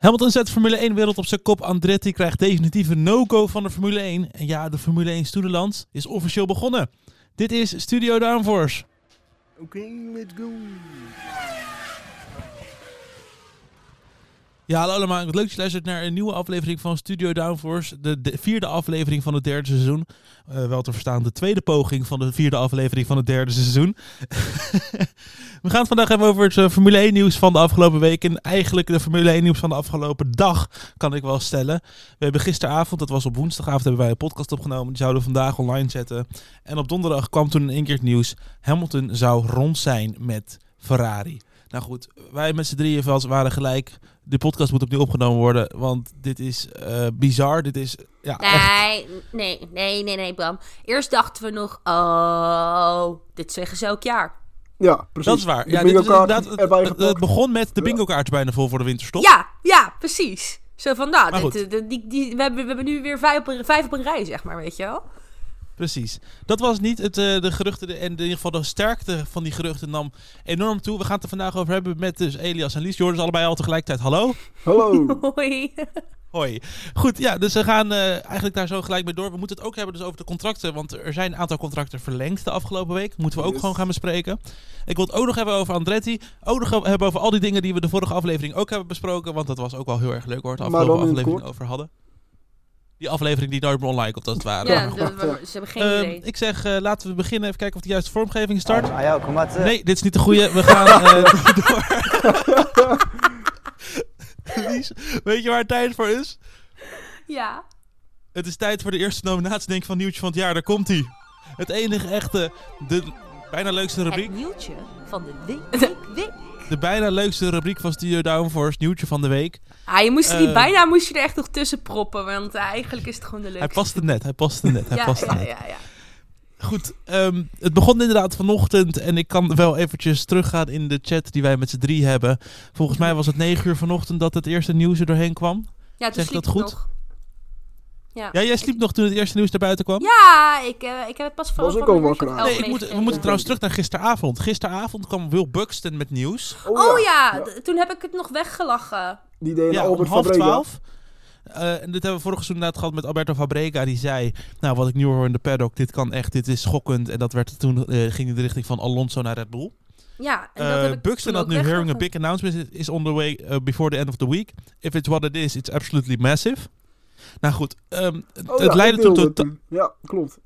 Hamilton zet Formule 1 wereld op zijn kop. Andretti krijgt definitief een no-go van de Formule 1. En ja, de Formule 1 Stoedeland is officieel begonnen. Dit is Studio Downforce. Oké, let's go. Ja, hallo allemaal. Wat leuk dat je luistert naar een nieuwe aflevering van Studio Downforce. De, de vierde aflevering van het derde seizoen. Eh, wel te verstaan, de tweede poging van de vierde aflevering van het derde seizoen. We gaan het vandaag hebben over het eh, Formule 1 nieuws van de afgelopen week. En eigenlijk de Formule 1 nieuws van de afgelopen dag, kan ik wel stellen. We hebben gisteravond, dat was op woensdagavond, hebben wij een podcast opgenomen. Die zouden we vandaag online zetten. En op donderdag kwam toen in één keer het nieuws. Hamilton zou rond zijn met Ferrari. Nou goed, wij met z'n drieën vels waren gelijk. De podcast moet opnieuw opgenomen worden, want dit is eh, bizar. Dit is ja, echt Nee, nee, nee, nee, nee, Bram. Eerst dachten we nog, oh, dit zeggen ze elk jaar. Ja, precies. Dat is waar. De Ja, dit is het, het- begon met de bingo kaart bijna vol voor de winterstop. Ja, ja, precies. Zo van, nou, dit- dit- die, die, we, hebben, we hebben nu weer vijf op, een, vijf op een rij, zeg maar, weet je wel. Precies. Dat was niet het, eh, de geruchten. de- en in ieder geval de sterkte van die geruchten nam enorm toe. We gaan het er vandaag over hebben met dus Elias en Lies. Dus allebei al tegelijkertijd. Hallo. Hallo. Hoi. Hoi. Goed, ja, dus we gaan eh, eigenlijk daar zo gelijk mee door. We moeten het ook hebben dus over de contracten. Want er zijn een aantal contracten verlengd de afgelopen week. Moeten we ook Yes. gewoon gaan bespreken. Ik wil het ook nog hebben over Andretti. Ook nog hebben over al die dingen die we de vorige aflevering ook hebben besproken. Want dat was ook wel heel erg leuk hoor. De Maar afgelopen aflevering over hadden. Die aflevering die nooit meer online komt als het ware. Ja, Ja. de- we- ze hebben geen Ehm, idee. ik zeg, eh, laten we beginnen. Even kijken of de juiste vormgeving start. Ah ja, kom maar. Nee, dit is niet de goede. We gaan eh, door. Lies, weet je waar het tijd voor is? Ja. Het is tijd voor de eerste nominatie denk ik, van Nieuwtje van het jaar. Daar komt hij. Het enige echte, de bijna leukste rubriek. Het nieuwtje van de week. De bijna leukste rubriek van Studio Downforce, Nieuwtje van de week. Ah, je moest niet, Eh. bijna moest je er echt nog tussen proppen, want eh, eigenlijk is het gewoon de leukste. Hij paste net, hij paste net, hij ja, paste ja, net. ja, ja. Goed, ehm, het begon inderdaad vanochtend en ik kan wel eventjes teruggaan in de chat die wij met z'n drie hebben. Volgens mij was het negen uur vanochtend dat het eerste nieuws er doorheen kwam. Ja, toen Zeg ik dat goed? nog. Ja. Ja, jij sliep nog toen het eerste nieuws naar buiten kwam? Ja, ik, eh, ik heb het pas van Was al wakker Nee, ik moet, we moeten trouwens terug naar gisteravond. Gisteravond kwam Will Buxton met nieuws. Oh ja, d- toen heb ik het nog weggelachen. Die deed Ja, om Albert half Fabrega. twaalf. Eh, en dit hebben we vorig seizoen inderdaad gehad met Alberto Fabrega. Die zei, nou wat ik nu hoor in de paddock, dit kan echt, dit is schokkend. En dat werd toen, eh, ging in de richting van Alonso naar Red Bull. Ja, en dat heb ik Buxton had nu hearing a big announcement is- is on the way uh, before the end of the week. If it's what it is, it's absolutely massive. Nou goed, ehm, het, Oh het ja, leidde toen tot, toen. Ja, klopt.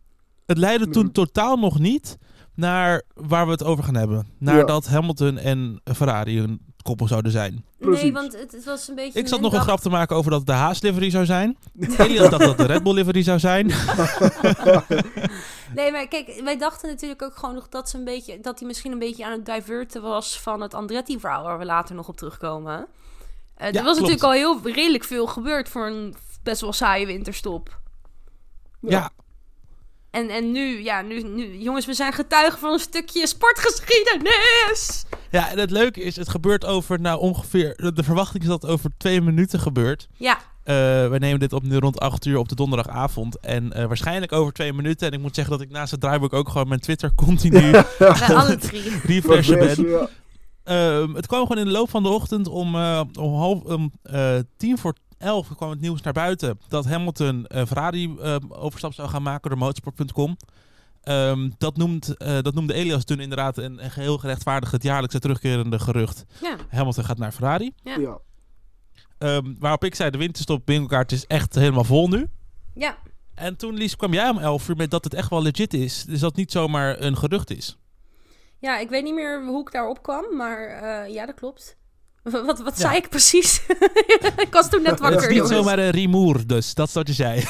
het leidde toen Mhm. totaal nog niet naar waar we het over gaan hebben. Naar Ja. dat Hamilton en Ferrari een koppel zouden zijn. Nee, want het, het was een beetje... Ik zat nog een grap te maken over dat het de Haas livery zou zijn. Elias dacht dat het de Red Bull livery zou zijn. Nee, maar kijk, wij dachten natuurlijk ook gewoon nog dat, ze een beetje, dat hij misschien een beetje aan het diverten was van het Andretti-verhaal, waar we later nog op terugkomen. Eh, er was klopt. natuurlijk al heel redelijk veel gebeurd voor een best wel saaie winterstop. Ja, En, en nu, ja, nu, nu, jongens, we zijn getuigen van een stukje sportgeschiedenis. ja, en het leuke is, het gebeurt over nou ongeveer... De verwachting is dat het over twee minuten gebeurt. Ja, Eh, we nemen dit op nu rond 8 uur op de donderdagavond. En eh, waarschijnlijk over twee minuten. En ik moet zeggen dat ik naast het draaiboek ook gewoon mijn Twitter continu alle drie. refreshen ben. ja. Ehm, het kwam gewoon in de loop van de ochtend om, eh, om half om, eh, tien voor elf kwam het nieuws naar buiten dat Hamilton een Ferrari eh, overstap zou gaan maken door motorsport.com. Ehm, dat, noemt, eh, dat noemde Elias toen inderdaad een, een geheel gerechtvaardigd het jaarlijkse terugkerende gerucht. Ja, Hamilton gaat naar Ferrari. Ja. Ja. Ehm, waarop ik zei, de winterstop bingo-kaart is echt helemaal vol nu. ja. En toen, Lies, kwam jij om 11 uur met dat het echt wel legit is. Dus dat het niet zomaar een gerucht is. ja, ik weet niet meer hoe ik daarop kwam, maar eh, ja, dat klopt. Wat, wat, Ja. zei ik precies? ik was toen net het wakker, is niet zomaar een rimoer, dus dat is wat je zei.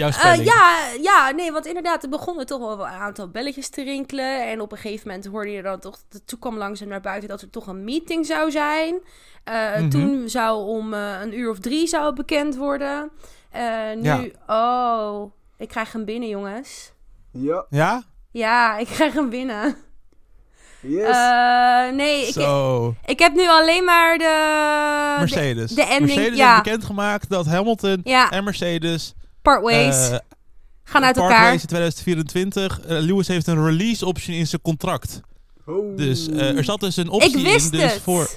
Jouw Eh, ja, ja, nee, want inderdaad, er begonnen toch wel een aantal belletjes te rinkelen. En op een gegeven moment hoorde je dan toch, toen kwam langzaam naar buiten dat er toch een meeting zou zijn. Eh, Mhm. Toen zou om eh, een uur of drie zou het bekend worden. Eh, nu, oh, ik krijg hem binnen, jongens. Ja. Ja? Ja, ik krijg hem binnen. Yes. Eh, nee, ik, ik heb nu alleen maar de... Mercedes. de, de ending, Mercedes ja. heeft bekendgemaakt dat Hamilton Ja, en Mercedes part ways. eh, gaan uit part elkaar. ways in 2024. Eh, Lewis heeft een release option in zijn contract. Oh. Dus eh, er zat dus een optie Ik wist in. Dus het. voor.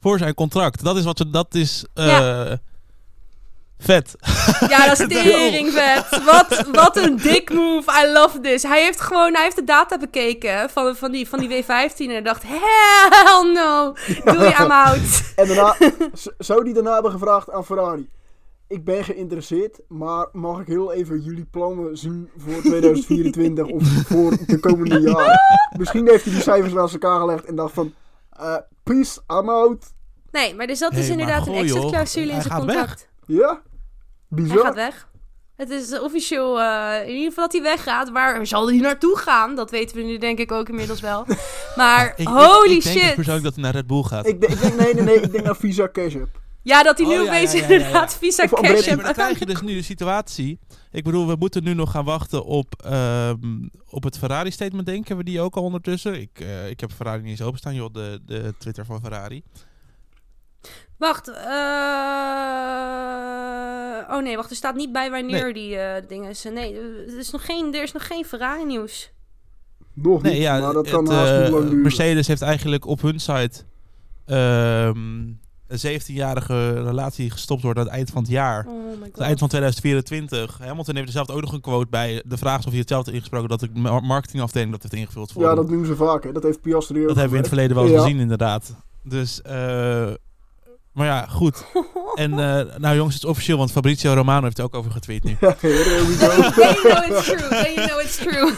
voor zijn contract. Dat is wat ze, dat is eh, vet. Ja, dat is tering vet. Wat, wat een dik move. I love this. Hij heeft gewoon, hij heeft de data bekeken van, van, die, van die W15 en dacht, hell no. Doe je I'm out. En daarna zou die daarna hebben gevraagd aan Ferrari. Ik ben geïnteresseerd, maar mag ik heel even jullie plannen zien voor 2024 of voor de komende jaren? Misschien heeft hij die cijfers naast elkaar gelegd en dacht van, eh, peace, I'm out. Nee, maar dus dat Hey, is inderdaad een goh, joh. exit-clausule in zijn contract. Ja? Hij gaat weg. Het is officieel, eh, in ieder geval dat hij weggaat. Waar zal hij naartoe gaan? Dat weten we nu denk ik ook inmiddels wel. Maar Ik- ik- holy ik denk dus shit. persoonlijk dat hij naar Red Bull gaat. Ik, denk- ik denk, nee, nee, nee, ik denk naar Visa Cash App. Ja, dat hij nu Oh, ja, opeens ja, ja, ja, ja. inderdaad visa Of cash maar dan krijg je dus nu de situatie. Ik bedoel, we moeten nu nog gaan wachten op, ehm, op het Ferrari-statement, denken we die ook al ondertussen? Ik, eh, ik heb Ferrari niet eens openstaan, joh, de, de Twitter van Ferrari. Wacht. eh, oh nee, wacht. Er staat niet bij wanneer Nee. die eh, dingen zijn. Nee, er is nog geen, er is nog geen Ferrari nieuws. Nog Nee, niet, ja, maar dat het, kan haast eh, niet lang duren. Mercedes heeft eigenlijk op hun site ehm, een 17-jarige relatie gestopt wordt aan het eind van het jaar. Oh het eind van 2024. Hamilton heeft er zelf ook nog een quote bij. De vraag is of hij hetzelfde ingesproken dat de ma- marketingafdeling dat heeft ingevuld voor Ja, hem. dat noemen ze vaak. Hè. Dat heeft Piastri ook Dat hebben we in het verleden wel eens Ja. gezien, inderdaad. Dus, eh, maar ja, goed. En eh, nou jongens, het is officieel, want Fabrizio Romano heeft er ook over getweet nu. Ja, here we go. Then you know it's true. Then you know it's true.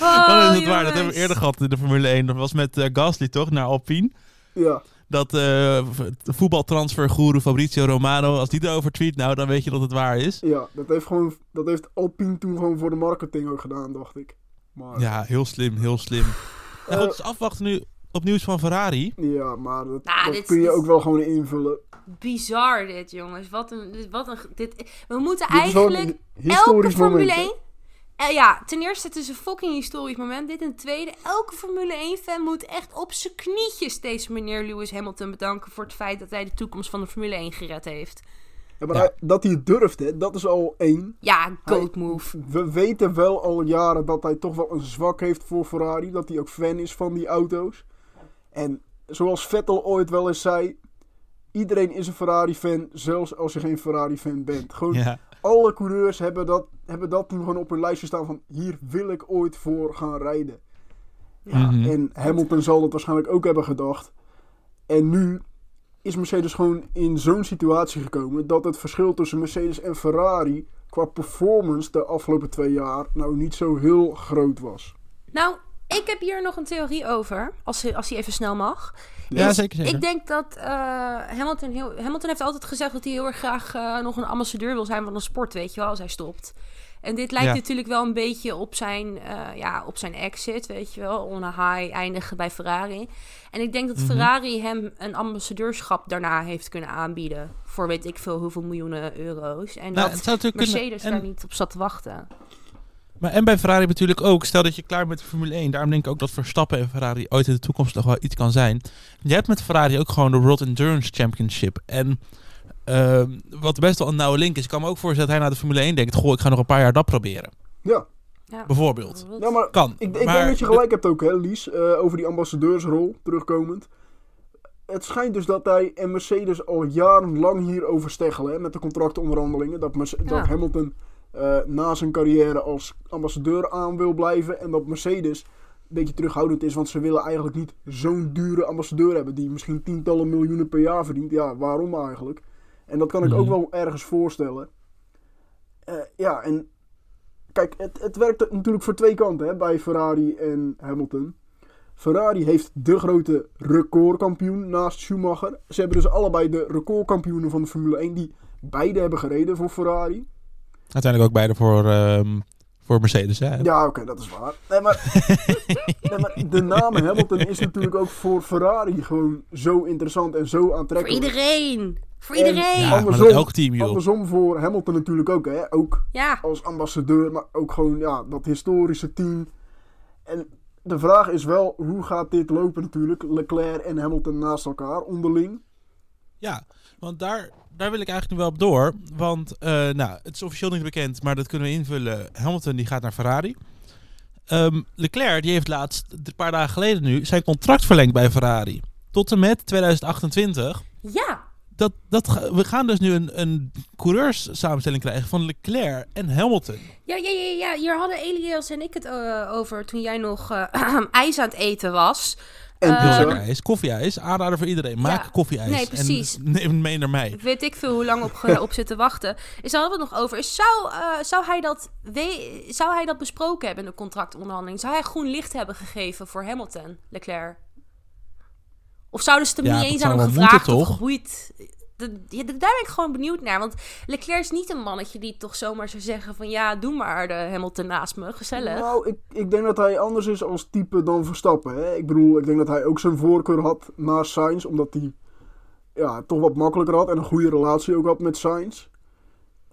oh, Dan is het waar, dat hebben we eerder gehad in de Formule 1. Dat was met eh, Gasly toch, naar Alpine. ja. Dat eh voetbaltransfergoeroe Fabrizio Romano, als die erover tweet, nou dan weet je dat het waar is. ja, dat heeft, gewoon, dat heeft Alpine toen gewoon voor de marketing ook gedaan, dacht ik. Maar, Ja, heel slim, heel slim. Nou Eh, goed, dus afwachten nu op nieuws van Ferrari. ja, maar dat, Nou, dat dit- kun je dit- ook wel gewoon invullen. Bizar dit, jongens. Wat een, dit- wat een, dit, we moeten eigenlijk elke Formule moment. hè? 1... Eh, ja, ten eerste, het is een fucking historisch moment. Dit en tweede, elke Formule 1-fan moet echt op zijn knietjes deze meneer Lewis Hamilton bedanken voor het feit dat hij de toekomst van de Formule 1 gered heeft. Ja, maar Ja. hij- dat hij het durft, hè, dat is al één. Ja, goat move. We weten wel al jaren dat hij toch wel een zwak heeft voor Ferrari. Dat hij ook fan is van die auto's. En zoals Vettel ooit wel eens zei... Iedereen is een Ferrari-fan, zelfs als je geen Ferrari-fan bent. Gewoon Ja. alle coureurs hebben dat, hebben dat toen gewoon op hun lijstje staan van... Hier wil ik ooit voor gaan rijden. Ja, Mhm. En Hamilton zal dat waarschijnlijk ook hebben gedacht. En nu is Mercedes gewoon in zo'n situatie gekomen... dat het verschil tussen Mercedes en Ferrari... qua performance de afgelopen twee jaar... nou niet zo heel groot was. Nou, ik heb hier nog een theorie over, als, als hij even snel mag. Ja, Is- zeker, zeker. Ik denk dat eh, Hamilton, heel, Hamilton heeft altijd gezegd dat hij heel erg graag eh, nog een ambassadeur wil zijn van een sport, weet je wel, als hij stopt. En dit lijkt Ja. natuurlijk wel een beetje op zijn, eh, ja, op zijn exit, weet je wel, on a high eindigen bij Ferrari. En ik denk dat Mhm. Ferrari hem een ambassadeurschap daarna heeft kunnen aanbieden voor weet ik veel hoeveel miljoenen euro's. En Nou, dat Mercedes kunnen. En- daar niet op zat te wachten. Maar en bij Ferrari natuurlijk ook. Stel dat je klaar bent met de Formule 1. Daarom denk ik ook dat Verstappen en Ferrari ooit in de toekomst nog wel iets kan zijn. Je hebt met Ferrari ook gewoon de World Endurance Championship. En ehm, wat best wel een nauwe link is. Ik kan me ook voorstellen dat hij naar de Formule 1 denkt. Goh, ik ga nog een paar jaar dat proberen. Ja, Ja. Bijvoorbeeld. ja maar Kan. ik, ik maar denk dat je gelijk hebt ook, hè, Lies, eh, over die ambassadeursrol terugkomend. Het schijnt dus dat hij en Mercedes al jarenlang hierover steggelen, hè, met de contractonderhandelingen. Dat, Merce- dat Hamilton eh, na zijn carrière als ambassadeur aan wil blijven. En dat Mercedes een beetje terughoudend is, want ze willen eigenlijk niet zo'n dure ambassadeur hebben. Die misschien tientallen miljoenen per jaar verdient. Ja, waarom eigenlijk? En dat kan ik ook Mhm. wel ergens voorstellen. Eh, ja, en kijk, het, het werkt natuurlijk voor twee kanten hè, bij Ferrari en Hamilton. Ferrari heeft de grote recordkampioen naast Schumacher. Ze hebben dus allebei de recordkampioenen van de Formule 1 die beide hebben gereden voor Ferrari. Uiteindelijk ook beide voor, ehm, voor Mercedes. Hè? Ja, oké, dat is waar. Nee maar, nee, maar de naam Hamilton is natuurlijk ook voor Ferrari gewoon zo interessant en zo Voor aantrekkelijk. iedereen! Voor En- iedereen! Ja, Ja. andersom- elk team, joh. Andersom voor Hamilton natuurlijk ook, hè. Ook als ambassadeur, maar ook gewoon ja, dat historische team. En de vraag is wel, hoe gaat dit lopen natuurlijk? Leclerc en Hamilton naast elkaar, onderling. Ja, want daar, daar wil ik eigenlijk nu wel op door. Want eh, nou, het is officieel niet bekend, maar dat kunnen we invullen. Hamilton die gaat naar Ferrari. Ehm, Leclerc die heeft laatst, een paar dagen geleden nu, zijn contract verlengd bij Ferrari. tot en met 2028. Ja, Dat, dat, we gaan dus nu een, een coureurssamenstelling krijgen van Leclerc en Hamilton. Ja, ja, ja, ja. hier hadden Elias en ik het eh, over toen jij nog eh, ijs aan het eten was. En Eh, Heel pizza. lekker ijs. Koffieijs. Aanrader voor iedereen. Maak Ja. koffieijs. Nee, precies. En neem het mee naar mij. Weet ik veel hoe lang op, op zitten wachten. Is daar we het nog over. Is, zou, eh, zou, hij dat we- zou hij dat besproken hebben in de contractonderhandeling? Zou hij groen licht hebben gegeven voor Hamilton, Leclerc? Of zouden ze het hem Ja, niet dat eens aan hem moeten, gevraagd of toch? Ja, daar ben ik gewoon benieuwd naar. Want Leclerc is niet een mannetje die toch zomaar zou zeggen van... Ja, doe maar de Hamilton naast me, gezellig. Nou, ik, ik denk dat hij anders is als type dan Verstappen. Hè? Ik bedoel, ik denk dat hij ook zijn voorkeur had naast Sainz. Omdat hij ja, toch wat makkelijker had en een goede relatie ook had met Sainz.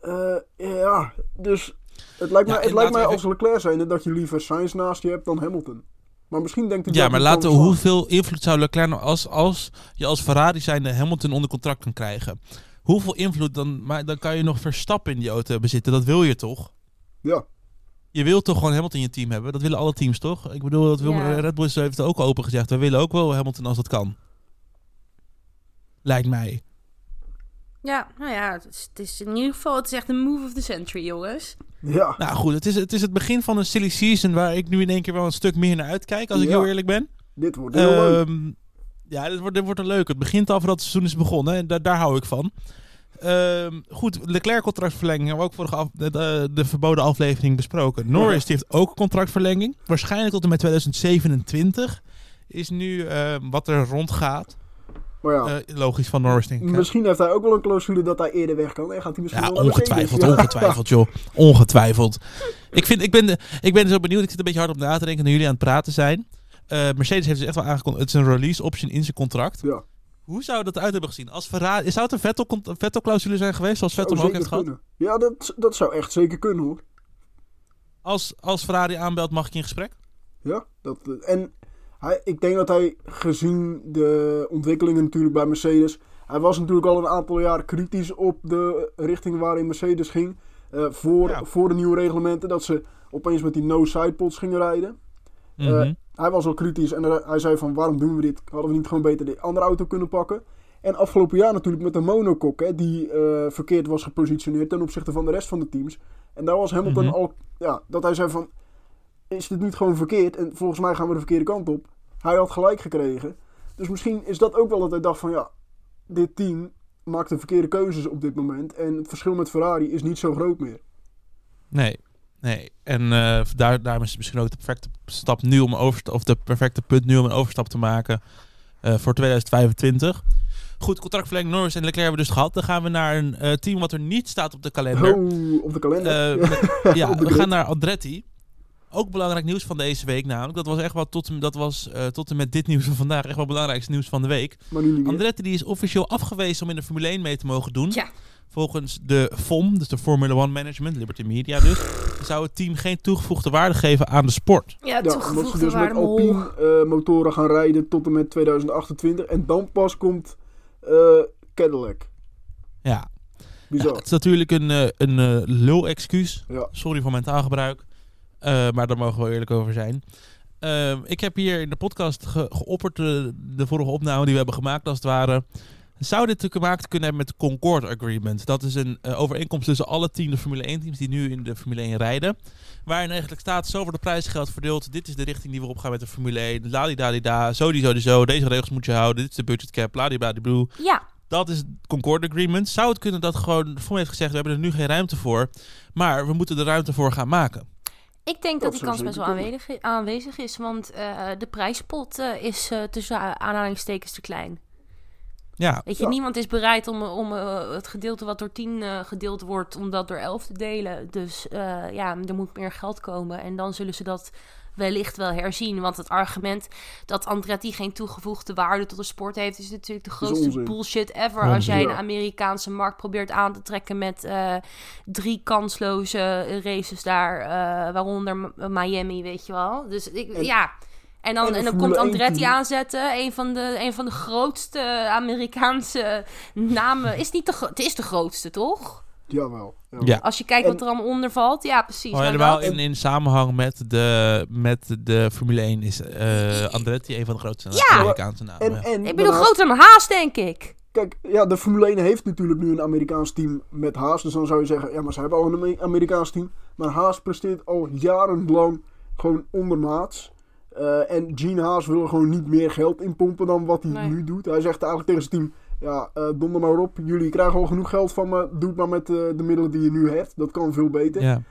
Eh, ja, dus het lijkt, Ja, mij, het lijkt mij als Leclerc zijn dat je liever Sainz naast je hebt dan Hamilton. Maar misschien denkt hij Ja, dat maar laten we, hoeveel invloed zou Leclerc nou als, als je als Ferrari zijnde Hamilton onder contract kan krijgen? Hoeveel invloed dan, maar dan kan je nog Verstappen in die auto bezitten. Dat wil je toch? Ja, Je wilt toch gewoon Hamilton in je team hebben? Dat willen alle teams toch? Ik bedoel, dat wil, Ja. Red Bull heeft het ook open gezegd. We willen ook wel Hamilton als dat kan. Lijkt mij. Ja, nou ja, het is, het is in ieder geval... Het is echt een move of the century, jongens. ja. Nou goed, het is, het is het begin van een silly season waar ik nu in één keer wel een stuk meer naar uitkijk, als ik heel eerlijk ben. dit wordt heel leuk. Ehm, ja, dit wordt, dit wordt een leuk. Het begint al voordat het seizoen is begonnen. En daar, daar hou ik van. Ehm, goed, Leclerc contractverlenging hebben we ook vorige af, de, de, de verboden aflevering besproken. Norris die heeft ook een contractverlenging. Waarschijnlijk tot en met 2027 is nu ehm, wat er rondgaat. Maar ja, Eh, logisch van Norris denk ik. misschien heeft hij ook wel een clausule dat hij eerder weg kan. En gaat hij misschien Ja, ongetwijfeld, Ja. ongetwijfeld, joh. Ongetwijfeld. Ik, vind, ik, ben, ik ben zo benieuwd. Ik zit een beetje hard op na te denken nu jullie aan het praten zijn. Eh, Mercedes heeft dus echt wel aangekondigd. Het is een release option in zijn contract. Ja, Hoe zou dat uit hebben gezien? Als Ferrari, zou het een Vettel, een Vettel-clausule zijn geweest, zoals Vettel hem ook heeft gehad? Ja, dat, dat zou echt zeker kunnen hoor. Als, als Ferrari aanbelt, mag ik in gesprek? Ja, dat, en hij, ik denk dat hij gezien de ontwikkelingen natuurlijk bij Mercedes... Hij was natuurlijk al een aantal jaar kritisch op de richting waarin Mercedes ging. eh, voor, Ja. voor de nieuwe reglementen, dat ze opeens met die no-sidepods gingen rijden. Mhm. Eh, hij was al kritisch en er- hij zei van waarom doen we dit? Hadden we niet gewoon beter de andere auto kunnen pakken? En afgelopen jaar natuurlijk met de monocoque, hè, die eh, verkeerd was gepositioneerd ten opzichte van de rest van de teams. En daar was Hamilton Mhm. al, ja, dat hij zei van, is dit niet gewoon verkeerd? En volgens mij gaan we de verkeerde kant op. Hij had gelijk gekregen. Dus misschien is dat ook wel dat hij dacht van, ja, dit team maakt de verkeerde keuzes op dit moment. En het verschil met Ferrari is niet zo groot meer. Nee, nee. En eh, daar, daarom is het misschien ook de perfecte stap nu om oversta- of de perfecte punt nu om een overstap te maken eh, voor 2025. Goed, contractverlenging Norris en Leclerc hebben we dus gehad. Dan gaan we naar een eh, team wat er niet staat op de kalender. Oh, op de kalender. Ja, de we gaan naar Andretti. Ook belangrijk nieuws van deze week namelijk. Dat was echt wel tot, en- dat was, eh, tot en met dit nieuws van vandaag echt wel het belangrijkste nieuws van de week. Andretti die is officieel afgewezen om in de Formule 1 mee te mogen doen. Ja. Volgens de FOM, dus de Formula One Management, Liberty Media dus, zou het team geen toegevoegde waarde geven aan de sport. Ja, Ja, omdat ze toegevoegde dus met waarde. Alpine eh, motoren gaan rijden tot en met 2028. En dan pas komt eh, Cadillac. Ja, ja Bizar. het is natuurlijk een, eh, een eh, lul-excuus. Ja. Sorry voor mijn taalgebruik. Eh, maar daar mogen we eerlijk over zijn. Ehm, ik heb hier in de podcast ge geopperd, de, de vorige opname die we hebben gemaakt als het ware. Zou dit te maken kunnen hebben met Concord Agreement? Dat is een eh, overeenkomst tussen alle tien de Formule 1 teams die nu in de Formule 1 rijden. Waarin eigenlijk staat, zo wordt de prijsgeld verdeeld. Dit is de richting die we op gaan met de Formule 1. Ladidadida, zo die zo die zo. Deze regels moet je houden. Dit is de budget cap, bladibladibloe. Ja, Dat is het Concord Agreement. Zou het kunnen dat gewoon, voor heeft gezegd, we hebben er nu geen ruimte voor. Maar we moeten er ruimte voor gaan maken. Ik denk dat, Dat die kans best wel aanwezig, aanwezig is. Want eh, de prijspot eh, is eh, tussen aanhalingstekens te klein. Ja, Weet je, Ja. niemand is bereid om, om het gedeelte wat door 10 eh, gedeeld wordt, om dat door 11 te delen. Dus ja, er moet meer geld komen. En dan zullen ze dat wellicht wel herzien. Want het argument dat Andretti geen toegevoegde waarde tot de sport heeft, is natuurlijk de grootste bullshit ever. Als jij een Amerikaanse markt probeert aan te trekken met eh, drie kansloze races daar, eh, waaronder Miami, weet je wel. Dus ik, En- ja. En dan, en en dan komt 1 Andretti team. aanzetten. Een van, de, een van de grootste Amerikaanse namen. Is niet de, het is de grootste, toch? Jawel. jawel. Ja. Als je kijkt wat er allemaal onder valt. Ja, precies. Oh, maar helemaal in, in samenhang met de, met de Formule 1 is eh, Andretti een van de grootste Ja. Amerikaanse namen. En, en Ik bedoel, daarnaast- groter dan Haas, denk ik. Kijk, ja, de Formule 1 heeft natuurlijk nu een Amerikaans team met Haas. Dus dan zou je zeggen, ja, maar ze hebben al een Ame- Amerikaans team. Maar Haas presteert al jarenlang gewoon ondermaats. Eh, en Gene Haas wil er gewoon niet meer geld in pompen dan wat hij Nee. nu doet. Hij zegt eigenlijk tegen zijn team, ja, eh donder maar op. Jullie krijgen al genoeg geld van me. Doe het maar met eh, de middelen die je nu hebt. Dat kan veel beter. ja.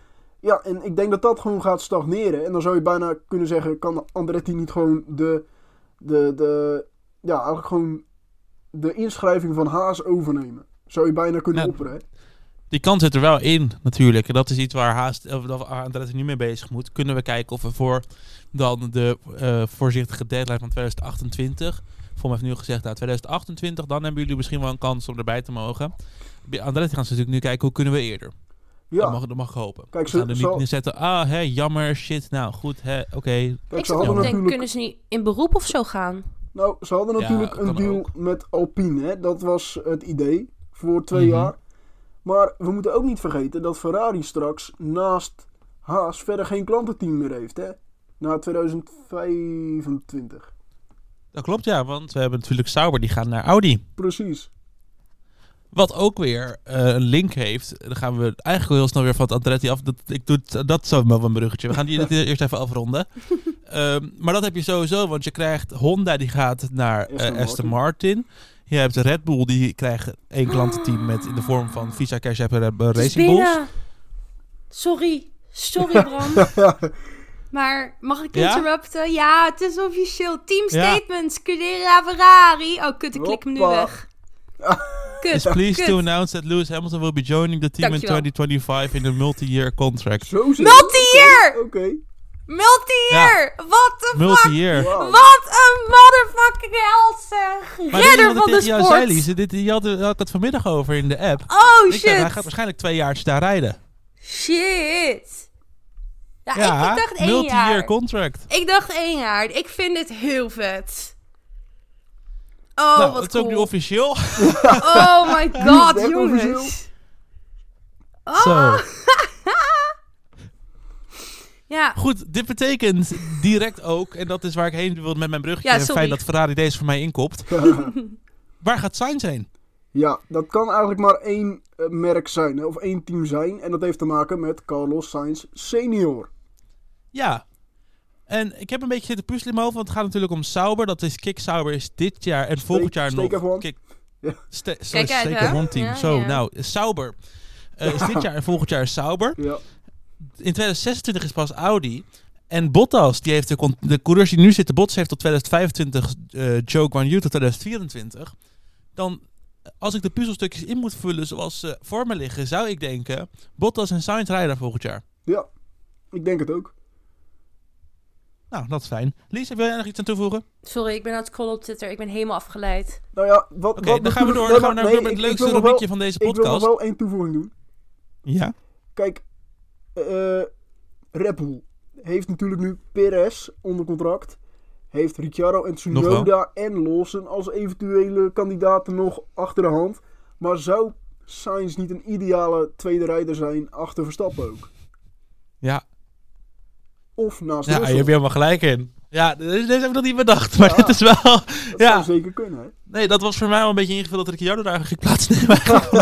Ja, en ik denk dat dat gewoon gaat stagneren. En dan zou je bijna kunnen zeggen, kan Andretti niet gewoon de, de, de ja, eigenlijk gewoon de inschrijving van Haas overnemen? Zou je bijna kunnen opperen, hè? Die kans zit er wel in, natuurlijk. En dat is iets waar Haast, of dat Andretti nu mee bezig moet. Kunnen we kijken of we voor dan de eh, voorzichtige deadline van 2028... Voor mij heeft nu gezegd, nou 2028, dan hebben jullie misschien wel een kans om erbij te mogen. Bij Andretti gaan ze natuurlijk nu kijken, hoe kunnen we eerder? Dat, Ja, mag, dat mag ik hopen. Kijk, ze- gaan er niet neerzetten, ah, hè, jammer, shit, nou goed, hè, oké. kijk, ik ze zou denken, natuurlijk, kunnen ze niet in beroep of zo gaan? nou, ze hadden natuurlijk een deal ook. met Alpine, hè? Dat was het idee voor twee Mhm. jaar. Maar we moeten ook niet vergeten dat Ferrari straks naast Haas verder geen klantenteam meer heeft, hè? Na 2025. Dat klopt, ja, want we hebben natuurlijk Sauber, die gaan naar Audi. Precies. Wat ook weer eh, een link heeft. Dan gaan we eigenlijk wel heel snel weer van het Andretti af. Dat, ik doe het, dat is zo wel een bruggetje. We gaan die eerst even afronden. Ehm, maar dat heb je sowieso, want je krijgt Honda die gaat naar eh, Aston Aston Martin. Je hebt Red Bull die krijgt één klantenteam met in de vorm van Visa Cash App is Racing Bulls. Sorry. Sorry, Bram. Maar mag ik Ja? interrupten? Ja, het is officieel. Team Ja. statements. Scudera Ferrari. Oh, kut, ik klik hem nu weg. Kut, Is pleased kut. to announce that Lewis Hamilton will be joining the team Dankjewel. in 2025 in a multi-year contract. Multi-year! Oké. Multi-year! What the fuck? Multi-year. Wat een motherfucking held, zeg. Maar Redder van de sport. zei, Lise? Dit, die had, had ik het vanmiddag over in de app. Oh, Ik zei, hij gaat shit. waarschijnlijk twee jaar daar rijden. Shit. Ja, Ja, ik dacht één multi-year jaar. contract. Ik dacht één jaar. Ik vind dit heel vet. Oh, nou, wat het is ook nu cool. officieel. Oh my god, jongens. Oh. Zo. Ja, Goed, dit betekent direct ook, en dat is waar ik heen wil met mijn bruggetje. Ja, fijn dat Ferrari deze voor mij inkopt. Waar gaat Sainz heen? Ja, dat kan eigenlijk maar één eh, merk zijn, of één team zijn. En dat heeft te maken met Carlos Sainz senior. Ja. En ik heb een beetje zitten puzzelen in mijn hoofd, want het gaat natuurlijk om Sauber. Dat is Kick Sauber is dit jaar en volgend jaar nog. Kick, Ja. Ste- Kijk uit, team. Ja, Zo, ja. nou, Sauber eh, is dit jaar en volgend jaar Sauber. Ja, In 2026 is pas Audi. En Bottas, die heeft de, de coureurs die nu zitten, Bottas heeft tot 2025, eh Joe Guan Yu tot 2024. Dan, als ik de puzzelstukjes in moet vullen zoals ze voor me liggen, zou ik denken, Bottas en Sainz rijden volgend jaar. ja, ik denk het ook. Nou, dat is fijn. Lies, wil jij nog iets aan toevoegen? sorry, ik ben aan het scrollen op Twitter. Ik ben helemaal afgeleid. Nou ja, wat, Oké, dan gaan we door. Dan gaan we naar nee, het ik leukste rubriekje van deze Ik wil nog podcast. wel één toevoeging doen. Ja? Kijk, eh Red Bull heeft natuurlijk nu Perez onder contract. Heeft Ricciardo en. Tsunoda en Lawson als eventuele kandidaten nog achter de hand. Maar zou Sainz niet een ideale tweede rijder zijn achter Verstappen ook? Ja, Of naast ja je hebt helemaal gelijk in. Ja, deze heb ik nog niet bedacht, maar Ja. dit is wel... Dat ja. zou zeker kunnen, hè? Nee, dat was voor mij wel een beetje ingevuld dat Ricciardo daar eigenlijk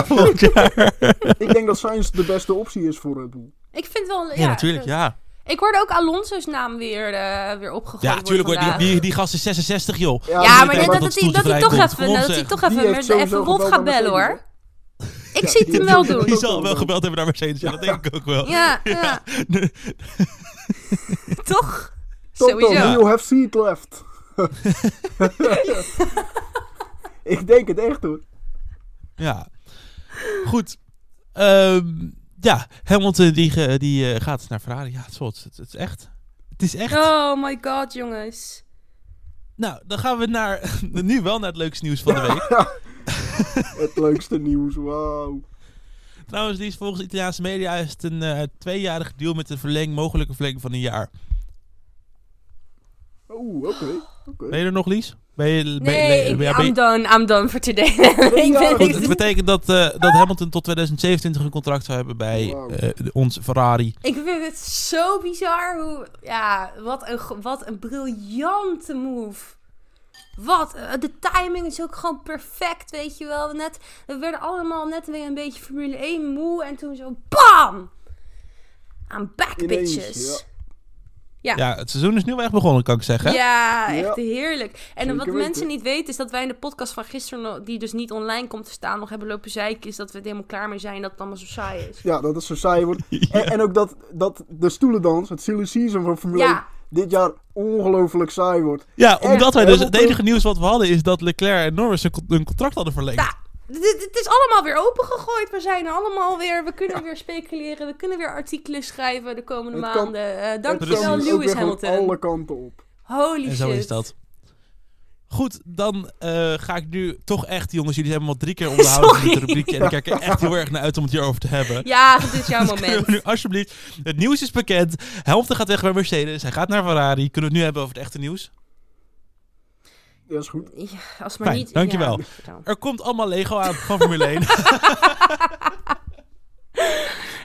volgend jaar. Ik denk dat Sainz de beste optie is voor Red Bull. Ik vind wel... Ja, Ja, natuurlijk, ja. Ik hoorde ook Alonso's naam weer, eh, weer opgegooid Ja, hoor. Die, die, die gast is 66, joh. Ja, maar dat, dat dat, het hij, dat hij toch even, dat hij toch even, met, even Wolf gaat bellen hoor. Ik Ja, zie het hem wel doen. Die zal wel. gebeld hebben naar Mercedes. Ja, dat denk ik ook wel. Ja, ja. Toch? Sowieso. you have seat left. ik denk het echt hoor. Ja. Goed. Ehm, ja, Hamilton die, die eh, gaat naar Ferrari. Ja, het is, wel- het, het is echt. Het is echt. Oh my god, jongens. Nou, dan gaan we naar, nu wel naar het leukste nieuws van de week. Het leukste nieuws, wauw. Trouwens, die is volgens Italiaanse media is het een eh tweejarig deal met een verleng, mogelijke verlenging van een jaar. Oeh, oké. oké. Ben je er nog, Lies? Ben je, ben, Nee, ja, ben je- I'm done, I'm done for today. ik goed, het betekent dat, eh, dat Hamilton tot 2027 een contract zou hebben bij eh, ons Ferrari. Ik vind het zo bizar hoe... Ja, wat een, wat een briljante move. Wat, eh, de timing is ook gewoon perfect, weet je wel. Net, we werden allemaal net weer een beetje Formule 1 moe. En toen zo BAM! I'm back, Ineens, bitches. Ja. het seizoen is nu wel echt begonnen, kan ik zeggen. Ja, Ja. echt heerlijk. En Zeker wat weten. mensen niet weten is dat wij in de podcast van gisteren, die dus niet online komt te staan, nog hebben lopen zeiken. Is dat we er helemaal klaar mee zijn dat het allemaal zo saai is. Ja, dat het zo saai wordt. En, en ook dat, dat de stoelendans, het silly season van Formule 1, Ja, dit jaar ongelooflijk saai wordt. Ja, omdat wij dus... Het enige nieuws wat we hadden is dat Leclerc en Norris een contract hadden verlengd. Ja. dit- het is allemaal weer opengegooid. We zijn allemaal weer, we kunnen weer speculeren, we kunnen weer artikelen schrijven de komende Het kan- maanden. Het dankjewel Lewis Hamilton. alle kanten op. Holy En zo shit. is dat. Goed, dan eh, ga ik nu toch echt, jongens, jullie hebben me al drie keer onderhouden met Sorry. dit rubriekje. En ik kijk er echt heel erg naar uit om het hierover te hebben. Ja, dit is jouw Dus moment. nu alsjeblieft, het nieuws is bekend. Hamilton gaat weg bij Mercedes, hij gaat naar Ferrari. Kunnen we het nu hebben over het echte nieuws? Ja, is goed. Ja, als maar Fijn, niet... dankjewel. Ja. Er komt allemaal Lego aan van Formule 1.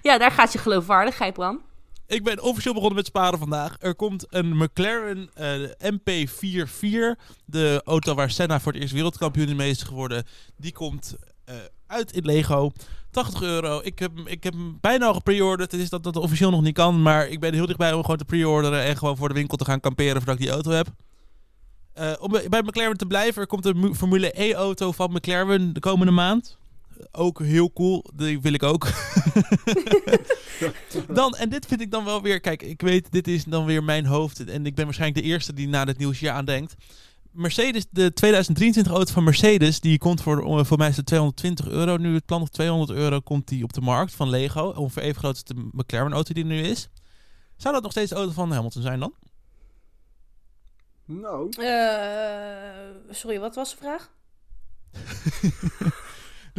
ja, daar gaat je geloofwaardigheid, Bram. Ik ben officieel begonnen met sparen vandaag. Er komt een McLaren eh, MP44. De auto waar Senna voor het eerst wereldkampioen mee is geworden. Die komt eh, uit in Lego. 80 euro. Ik heb, ik heb hem bijna al gepreorderd. Het is dat dat officieel nog niet kan. Maar ik ben heel dichtbij om gewoon te preorderen. En gewoon voor de winkel te gaan kamperen voordat ik die auto heb. Eh, om bij- McLaren te blijven. Er komt een Mu- Formule E-auto van McLaren de komende maand. Ook heel cool. Die wil ik ook. dan, en dit vind ik dan wel weer... Kijk, ik weet, dit is dan weer mijn hoofd. En ik ben waarschijnlijk de eerste die na dit nieuws hier aan denkt. Mercedes, de 2023 auto van Mercedes, die komt voor, eh, voor mij is het 220 euro. Nu het plan op 200 euro komt die op de markt van Lego. Ongeveer even groot als de McLaren auto die er nu is. Zou dat nog steeds de auto van Hamilton zijn dan? Nou, Eh, sorry, wat was de vraag?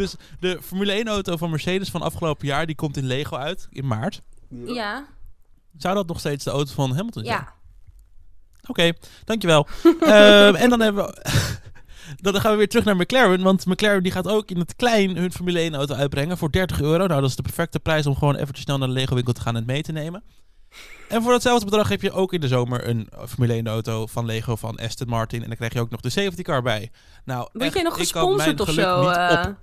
Dus de Formule 1 auto van Mercedes van afgelopen jaar, die komt in Lego uit in maart. ja. Ja, Zou dat nog steeds de auto van Hamilton zijn? ja. Oké, dankjewel. Ehm, en dan hebben we... Dan gaan we weer terug naar McLaren. Want McLaren die gaat ook in het klein hun Formule 1 auto uitbrengen voor 30 euro. Nou, dat is de perfecte prijs om gewoon even snel naar de Lego winkel te gaan en het mee te nemen. En voor datzelfde bedrag heb je ook in de zomer een Formule 1 auto van Lego van Aston Martin. En dan krijg je ook nog de safety car bij. Nou, Word echt, jij nog ik kan mijn gesponsord of geluk zo? niet op.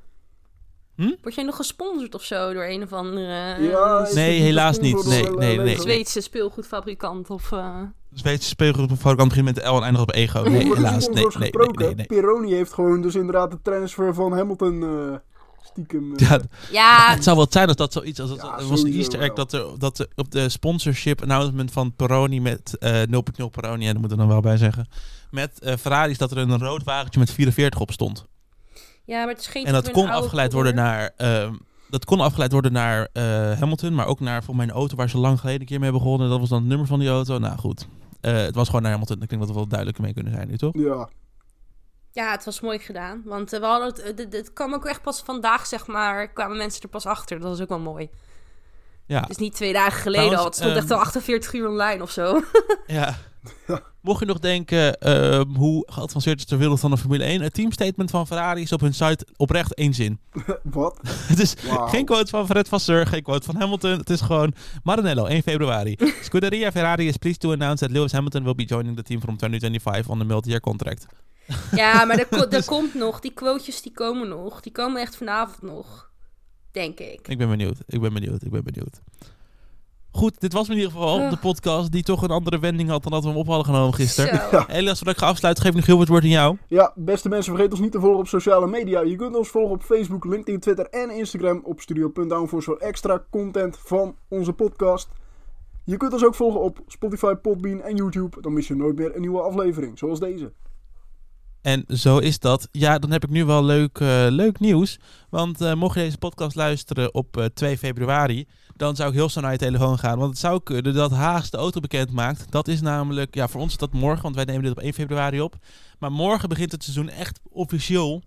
Hm? Word jij nog gesponsord of zo door een of andere Ja, eh, is Nee, helaas niet. Nee, door, nee, nee. Lego? Zweedse speelgoedfabrikant of... eh, Zweedse speelgoedfabrikant begint met de L en eindigt op ego. Nee, helaas. Nee, nee, nee, nee, nee. Pironi heeft gewoon dus inderdaad de transfer van Hamilton eh, stiekem... Ja, Ja, het zou wel zijn als dat zoiets als het Ja, was een Easter egg wel. dat er dat er op de sponsorship announcement van Peroni met eh 0.0 Peroni, en dat moet er dan wel bij zeggen, met eh Ferraris dat er een rood wagentje met 44 op stond. Ja, maar het is geen... En dat kon afgeleid worden naar ehm, dat kon afgeleid worden naar eh, Hamilton, maar ook naar voor mijn auto waar ze lang geleden een keer mee begonnen. Dat was dan het nummer van die auto. Nou goed, Eh, het was gewoon naar Hamilton. Ik denk dat we wel duidelijker mee kunnen zijn nu, toch? ja. Ja, het was mooi gedaan. Want eh, we hadden het, het, het- kwam ook echt pas vandaag, zeg maar, kwamen mensen er pas achter. Dat is ook wel mooi. Ja. Dus niet twee dagen geleden Trouwens, al. Het stond echt ehm, al 48 uur online of zo. Ja. Mocht je nog denken, ehm, hoe geavanceerd is de wereld van de Formule 1? Het teamstatement van Ferrari is op hun site oprecht één zin. Wat? Het is geen quote van Fred Vasseur, geen quote van Hamilton. Het is gewoon Maranello, 1 februari. Scuderia Ferrari is pleased to announce that Lewis Hamilton will be joining the team from 2025 on the multi-year contract. ja, maar er, ko- er Dus- komt nog. Die quotejes die komen nog. Die komen echt vanavond nog. Denk ik. Ik ben benieuwd, ik ben benieuwd, ik ben benieuwd. Goed, dit was in ieder geval Ja. de podcast die toch een andere wending had dan dat we hem op hadden genomen gisteren. Zo. Helaas, voordat ik ga afsluiten, geef ik nog heel wat woord aan jou. Ja, beste mensen, vergeet ons niet te volgen op sociale media. Je kunt ons volgen op Facebook, LinkedIn, Twitter en Instagram op studio.down voor extra content van onze podcast. Je kunt ons ook volgen op Spotify, Podbean en YouTube. Dan mis je nooit meer een nieuwe aflevering, zoals deze. En zo is dat. Ja, dan heb ik nu wel leuk, eh, leuk nieuws. Want eh, mocht je deze podcast luisteren op eh, 2 februari, dan zou ik heel snel naar je telefoon gaan. Want het zou kunnen dat Haas de auto bekend maakt. Dat is namelijk, ja, voor ons is dat morgen, want wij nemen dit op 1 februari op. Maar morgen begint het seizoen echt officieel.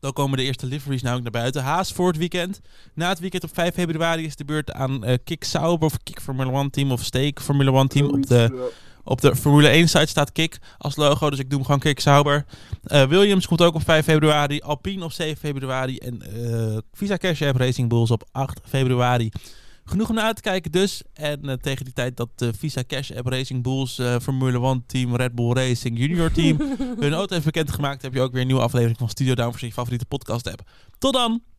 Dan komen de eerste liveries namelijk naar buiten. Haas voor het weekend. Na het weekend op 5 februari is de beurt aan eh Kick Sauber of Kick Formula 1 team of Steak Formula 1 team op de. Op de Formule 1 site staat Kik als logo, dus ik doe hem gewoon Kik Sauber. Uh, Williams komt ook op 5 februari, Alpine op 7 februari en uh, Visa Cash App Racing Bulls op 8 februari. Genoeg om naar uit te kijken dus. En uh, tegen die tijd dat de Visa Cash App Racing Bulls uh, Formule 1 team Red Bull Racing Junior team hun auto heeft bekendgemaakt, heb je ook weer een nieuwe aflevering van Studio Down voor je favoriete podcast app. Tot dan!